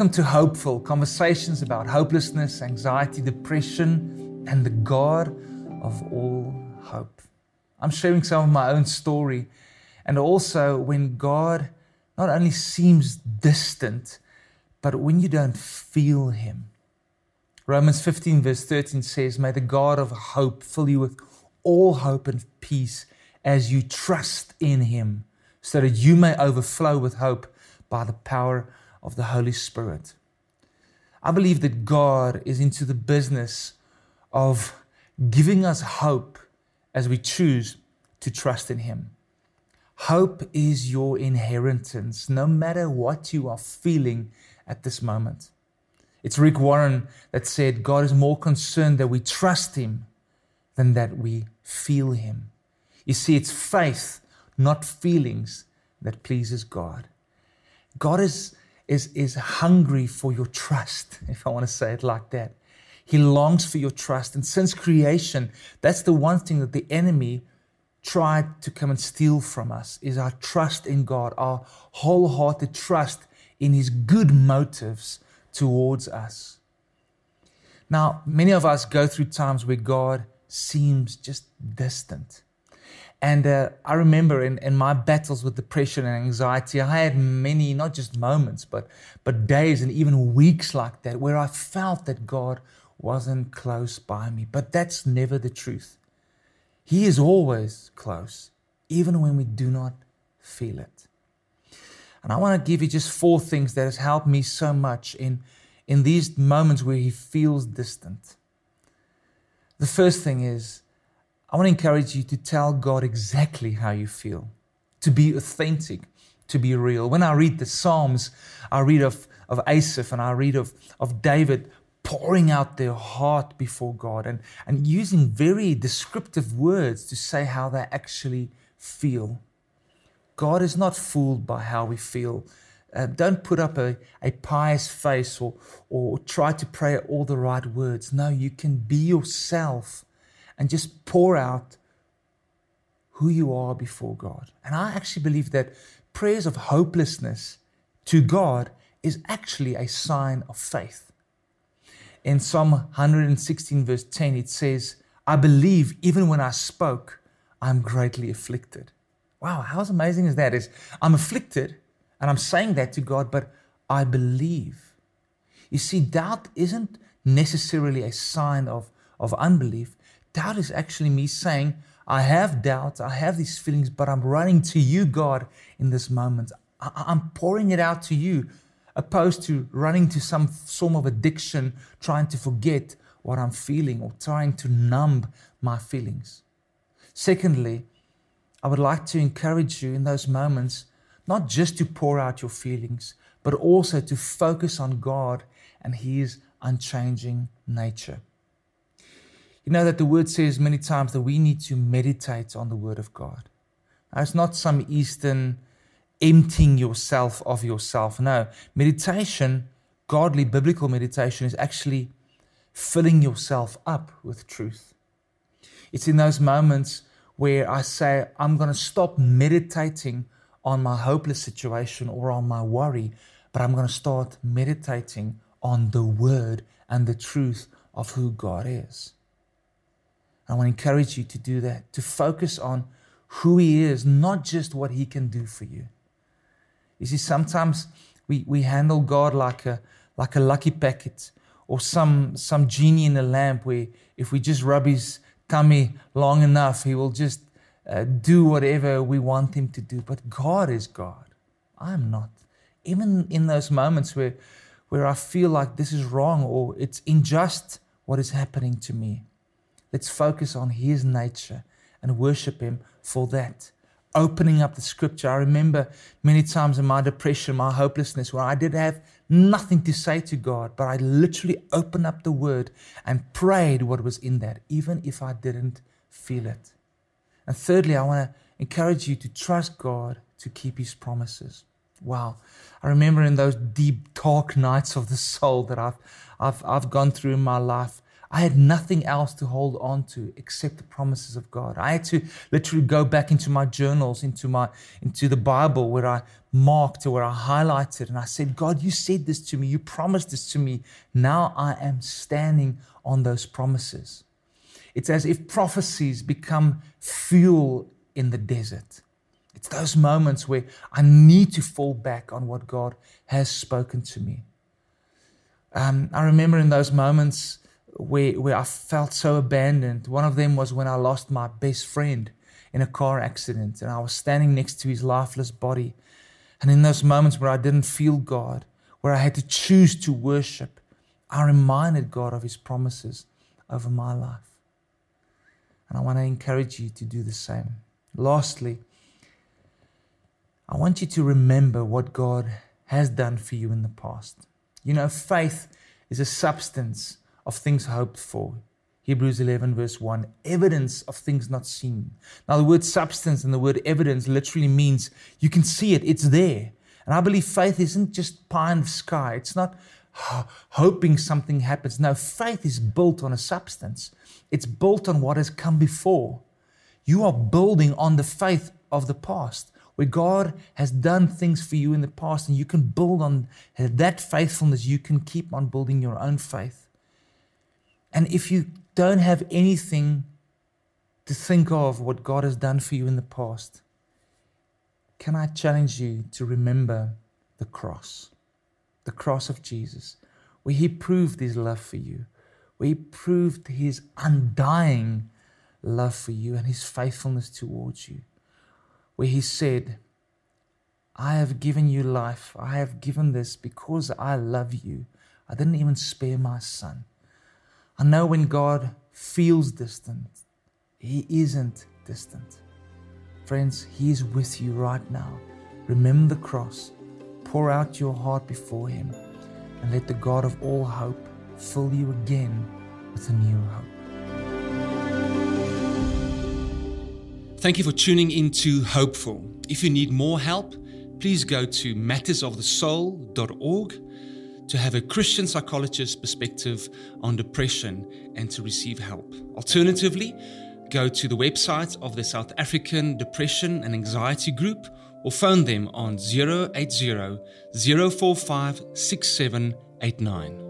Welcome to Hopeful conversations about hopelessness, anxiety, depression, and the God of all hope. I'm sharing some of my own story, and also when God not only seems distant, but when you don't feel Him. Romans 15, verse 13 says, May the God of hope fill you with all hope and peace as you trust in Him, so that you may overflow with hope by the power of the Holy Spirit. I believe that God is into the business of giving us hope as we choose to trust in Him. Hope is your inheritance, no matter what you are feeling at this moment. It's Rick Warren that said, God is more concerned that we trust Him than that we feel Him. You see, it's faith, not feelings, that pleases God. God is is, is hungry for your trust, if I want to say it like that. He longs for your trust. And since creation, that's the one thing that the enemy tried to come and steal from us is our trust in God, our wholehearted trust in his good motives towards us. Now, many of us go through times where God seems just distant. And uh, I remember in, in my battles with depression and anxiety, I had many, not just moments, but, but days and even weeks like that where I felt that God wasn't close by me. But that's never the truth. He is always close, even when we do not feel it. And I want to give you just four things that has helped me so much in, in these moments where He feels distant. The first thing is, I want to encourage you to tell God exactly how you feel, to be authentic, to be real. When I read the Psalms, I read of, of Asaph and I read of, of David pouring out their heart before God and, and using very descriptive words to say how they actually feel. God is not fooled by how we feel. Uh, don't put up a, a pious face or, or try to pray all the right words. No, you can be yourself and just pour out who you are before God. And I actually believe that prayers of hopelessness to God is actually a sign of faith. In Psalm 116, verse 10, it says, I believe even when I spoke, I'm greatly afflicted. Wow, how amazing is that? Is I'm afflicted and I'm saying that to God, but I believe. You see, doubt isn't necessarily a sign of, of unbelief. Doubt is actually me saying, I have doubts, I have these feelings, but I'm running to you, God, in this moment. I- am pouring it out to you, opposed to running to some form of addiction, trying to forget what I'm feeling or trying to numb my feelings. Secondly, I would like to encourage you in those moments not just to pour out your feelings, but also to focus on God and His unchanging nature. You know that the word says many times that we need to meditate on the word of God. Now, it's not some Eastern emptying yourself of yourself. No, meditation, godly biblical meditation, is actually filling yourself up with truth. It's in those moments where I say, I'm going to stop meditating on my hopeless situation or on my worry, but I'm going to start meditating on the word and the truth of who God is. I want to encourage you to do that, to focus on who He is, not just what He can do for you. You see, sometimes we, we handle God like a, like a lucky packet or some, some genie in a lamp where if we just rub His tummy long enough, He will just uh, do whatever we want Him to do. But God is God. I'm not. Even in those moments where, where I feel like this is wrong or it's unjust what is happening to me. Let's focus on His nature and worship Him for that. Opening up the scripture. I remember many times in my depression, my hopelessness, where I did have nothing to say to God, but I literally opened up the word and prayed what was in that, even if I didn't feel it. And thirdly, I want to encourage you to trust God to keep His promises. Wow. I remember in those deep, dark nights of the soul that I've, I've, I've gone through in my life, I had nothing else to hold on to except the promises of God. I had to literally go back into my journals, into my into the Bible where I marked or where I highlighted and I said, God, you said this to me, you promised this to me. Now I am standing on those promises. It's as if prophecies become fuel in the desert. It's those moments where I need to fall back on what God has spoken to me. Um, I remember in those moments where, where I felt so abandoned. One of them was when I lost my best friend in a car accident and I was standing next to his lifeless body. And in those moments where I didn't feel God, where I had to choose to worship, I reminded God of his promises over my life. And I want to encourage you to do the same. Lastly, I want you to remember what God has done for you in the past. You know, faith is a substance of things hoped for. Hebrews 11, verse 1, evidence of things not seen. Now, the word substance and the word evidence literally means you can see it, it's there. And I believe faith isn't just pie in the sky, it's not hoping something happens. No, faith is built on a substance, it's built on what has come before. You are building on the faith of the past where God has done things for you in the past, and you can build on that faithfulness. You can keep on building your own faith. And if you don't have anything to think of what God has done for you in the past, can I challenge you to remember the cross, the cross of Jesus, where He proved His love for you, where He proved His undying love for you and His faithfulness towards you, where He said, I have given you life. I have given this because I love you. I didn't even spare my son. I know when God feels distant, He isn't distant. Friends, He is with you right now. Remember the cross, pour out your heart before Him, and let the God of all hope fill you again with a new hope. Thank you for tuning in to Hopeful. If you need more help, please go to mattersofthesoul.org to have a Christian psychologist's perspective on depression and to receive help. Alternatively, go to the website of the South African Depression and Anxiety Group or phone them on 080 045 6789.